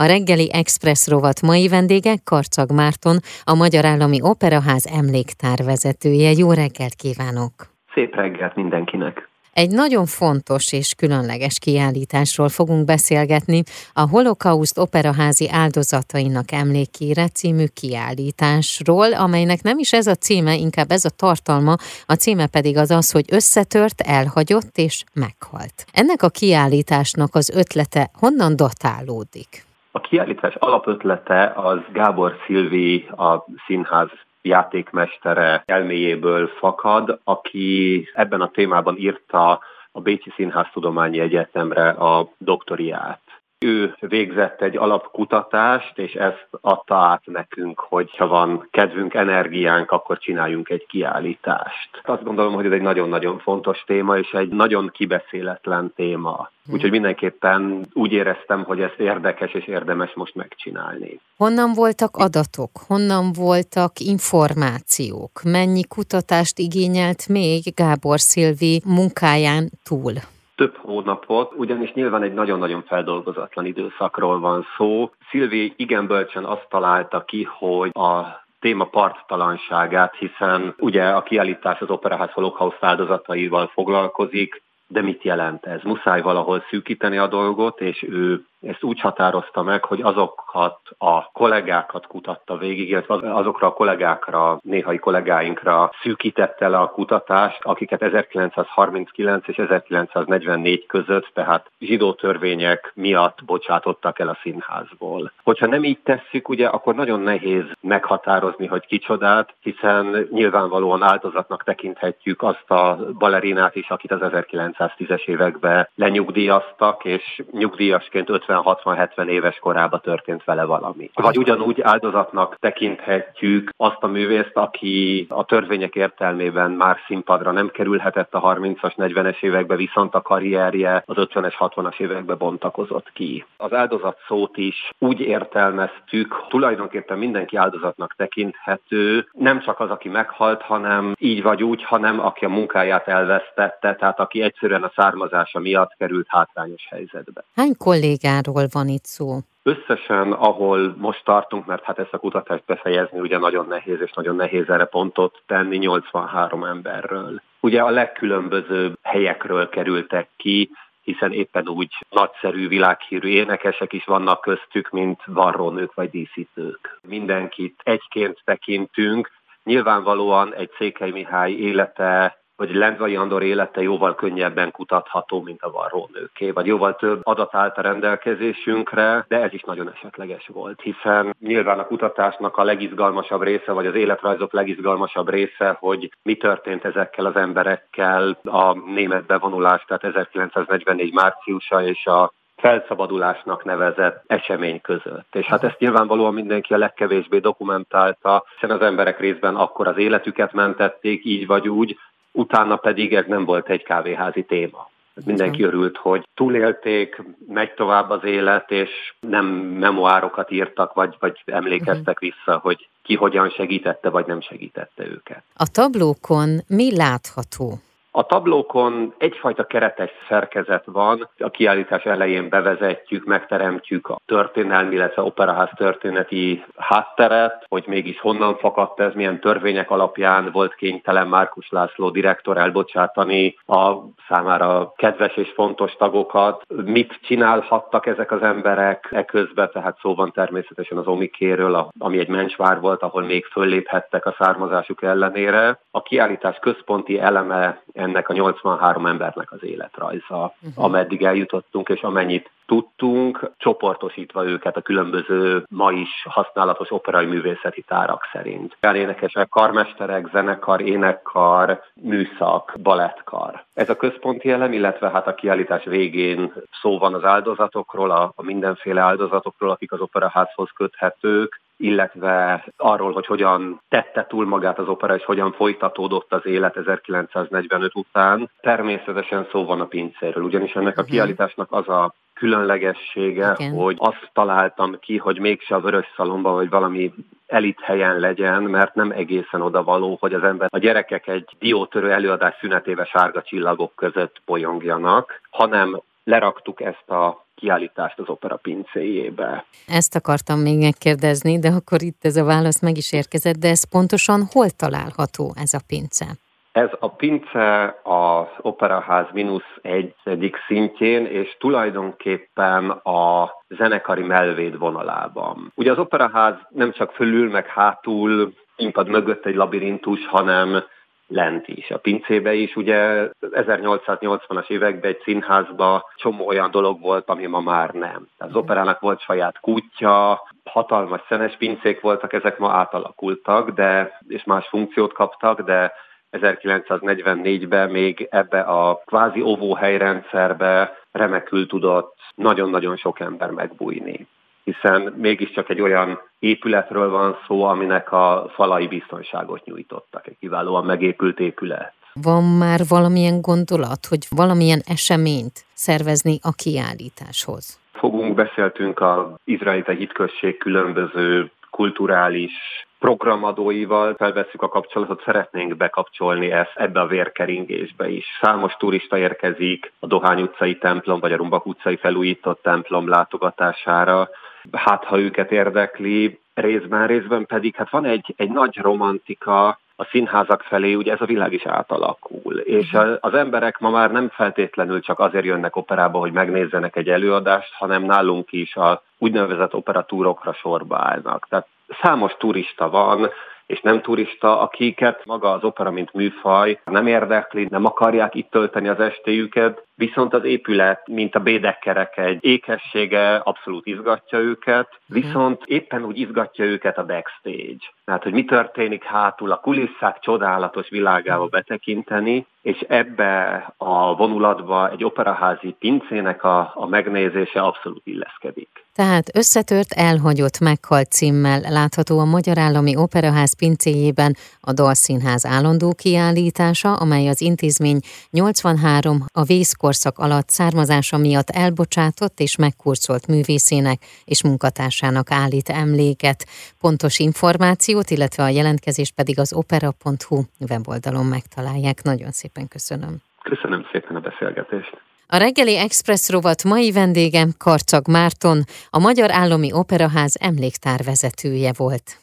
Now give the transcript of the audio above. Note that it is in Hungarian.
A reggeli Express rovat mai vendége Karcag Márton, a Magyar Állami Operaház emléktár vezetője. Jó reggelt kívánok! Szép reggelt mindenkinek! Egy nagyon fontos és különleges kiállításról fogunk beszélgetni, a Holokauszt Operaházi áldozatainak emlékére című kiállításról, amelynek nem is ez a címe, inkább ez a tartalma, a címe pedig az az, hogy összetört, elhagyott és meghalt. Ennek a kiállításnak az ötlete honnan datálódik? A kiállítás alapötlete az Gábor Szilvi, a színház játékmestere elméjéből fakad, aki ebben a témában írta a Bécsi Színház Tudományi Egyetemre a doktoriát. Ő végzett egy alapkutatást, és ezt adta át nekünk, hogy ha van kedvünk, energiánk, akkor csináljunk egy kiállítást. Azt gondolom, hogy ez egy nagyon-nagyon fontos téma, és egy nagyon kibeszéletlen téma. Úgyhogy mindenképpen úgy éreztem, hogy ez érdekes és érdemes most megcsinálni. Honnan voltak adatok? Honnan voltak információk? Mennyi kutatást igényelt még Gábor Szilvi munkáján túl? Több hónapot, ugyanis nyilván egy nagyon-nagyon feldolgozatlan időszakról van szó. Szilvi igen bölcsen azt találta ki, hogy a téma parttalanságát, hiszen ugye a kiállítás az Operaház holokauszt áldozataival foglalkozik, de mit jelent ez? Muszáj valahol szűkíteni a dolgot, és ő ezt úgy határozta meg, hogy azokat a kollégákat kutatta végig, illetve azokra a kollégákra, néhai kollégáinkra szűkítette le a kutatást, akiket 1939 és 1944 között, tehát zsidó törvények miatt bocsátottak el a színházból. Hogyha nem így tesszük, ugye, akkor nagyon nehéz meghatározni, hogy kicsodát, hiszen nyilvánvalóan áldozatnak tekinthetjük azt a balerinát is, akit az 1910-es években lenyugdíjaztak, és nyugdíjasként 50 50-60-70 éves korába történt vele valami. Vagy ugyanúgy áldozatnak tekinthetjük azt a művészt, aki a törvények értelmében már színpadra nem kerülhetett a 30-as, 40-es évekbe, viszont a karrierje az 50-es, 60-as évekbe bontakozott ki. Az áldozat szót is úgy értelmeztük, tulajdonképpen mindenki áldozatnak tekinthető, nem csak az, aki meghalt, hanem így vagy úgy, hanem aki a munkáját elvesztette, tehát aki egyszerűen a származása miatt került hátrányos helyzetbe. Hány kollégá Mikáról van itt szó? Összesen, ahol most tartunk, mert hát ezt a kutatást befejezni ugye nagyon nehéz, és nagyon nehéz erre pontot tenni, 83 emberről. Ugye a legkülönbözőbb helyekről kerültek ki, hiszen éppen úgy nagyszerű világhírű énekesek is vannak köztük, mint varrónők vagy díszítők. Mindenkit egyként tekintünk, Nyilvánvalóan egy Székely Mihály élete hogy Lendvai Andor élete jóval könnyebben kutatható, mint a varrónőké, vagy jóval több adat állt a rendelkezésünkre, de ez is nagyon esetleges volt, hiszen nyilván a kutatásnak a legizgalmasabb része, vagy az életrajzok legizgalmasabb része, hogy mi történt ezekkel az emberekkel a német bevonulás, tehát 1944 márciusa és a felszabadulásnak nevezett esemény között. És hát ezt nyilvánvalóan mindenki a legkevésbé dokumentálta, hiszen az emberek részben akkor az életüket mentették, így vagy úgy, utána pedig ez nem volt egy kávéházi téma. Mindenki örült, hogy túlélték, megy tovább az élet, és nem memoárokat írtak, vagy, vagy emlékeztek uh-huh. vissza, hogy ki hogyan segítette, vagy nem segítette őket. A tablókon mi látható? A tablókon egyfajta keretes szerkezet van, a kiállítás elején bevezetjük, megteremtjük a történelmi, illetve operaház történeti hátteret, hogy mégis honnan fakadt ez, milyen törvények alapján volt kénytelen Márkus László direktor elbocsátani a számára kedves és fontos tagokat, mit csinálhattak ezek az emberek eközben, tehát szó van természetesen az Omikéről, ami egy mencsvár volt, ahol még fölléphettek a származásuk ellenére. A kiállítás központi eleme ennek a 83 embernek az életrajza, uh-huh. ameddig eljutottunk, és amennyit tudtunk, csoportosítva őket a különböző ma is használatos operai művészeti tárak szerint. Énekesek, karmesterek, zenekar, énekkar, műszak, balettkar. Ez a központi elem, illetve hát a kiállítás végén szó van az áldozatokról, a, a mindenféle áldozatokról, akik az operaházhoz köthetők, illetve arról, hogy hogyan tette túl magát az opera, és hogyan folytatódott az élet 1945 után. Természetesen szó van a pincéről, ugyanis ennek a mhm. kiállításnak az a különlegessége, Igen. hogy azt találtam ki, hogy mégse a Vörös Szalomba, vagy valami elit helyen legyen, mert nem egészen oda való, hogy az ember, a gyerekek egy diótörő előadás szünetéve sárga csillagok között bolyongjanak, hanem leraktuk ezt a kiállítást az opera pincéjébe. Ezt akartam még megkérdezni, de akkor itt ez a válasz meg is érkezett, de ez pontosan hol található ez a pince? Ez a pince az Operaház mínusz egy egyik szintjén, és tulajdonképpen a zenekari melvéd vonalában. Ugye az Operaház nem csak fölül, meg hátul, színpad mögött egy labirintus, hanem lent is. A pincébe is ugye 1880-as években egy színházban csomó olyan dolog volt, ami ma már nem. Az operának volt saját kutya, hatalmas szenes pincék voltak, ezek ma átalakultak, de, és más funkciót kaptak, de 1944-ben még ebbe a kvázi óvóhelyrendszerbe remekül tudott nagyon-nagyon sok ember megbújni hiszen mégiscsak egy olyan épületről van szó, aminek a falai biztonságot nyújtottak, egy kiválóan megépült épület. Van már valamilyen gondolat, hogy valamilyen eseményt szervezni a kiállításhoz? Fogunk, beszéltünk az izraelita hitközség különböző kulturális programadóival felveszük a kapcsolatot, szeretnénk bekapcsolni ezt ebbe a vérkeringésbe is. Számos turista érkezik a Dohány utcai templom vagy a Rumbak utcai felújított templom látogatására, hát ha őket érdekli, részben, részben pedig hát van egy, egy nagy romantika a színházak felé, ugye ez a világ is átalakul, és az emberek ma már nem feltétlenül csak azért jönnek operába, hogy megnézzenek egy előadást, hanem nálunk is a úgynevezett operatúrokra sorba állnak. Tehát számos turista van, és nem turista, akiket maga az opera, mint műfaj nem érdekli, nem akarják itt tölteni az estéjüket, viszont az épület, mint a bédekkerek egy ékessége abszolút izgatja őket, mhm. viszont éppen úgy izgatja őket a backstage. Tehát, hogy mi történik hátul, a kulisszák csodálatos világába betekinteni, és ebbe a vonulatba egy operaházi pincének a, a megnézése abszolút illeszkedik. Tehát összetört, elhagyott, meghalt címmel látható a Magyar Állami Operaház pincéjében a Dalszínház állandó kiállítása, amely az intézmény 83 a vészkorszak alatt származása miatt elbocsátott és megkurcolt művészének és munkatársának állít emléket. Pontos információt, illetve a jelentkezést pedig az opera.hu weboldalon megtalálják. Nagyon szépen köszönöm. Köszönöm szépen a beszélgetést. A reggeli Express rovat mai vendégem Karcag Márton, a Magyar Állami Operaház emléktár vezetője volt.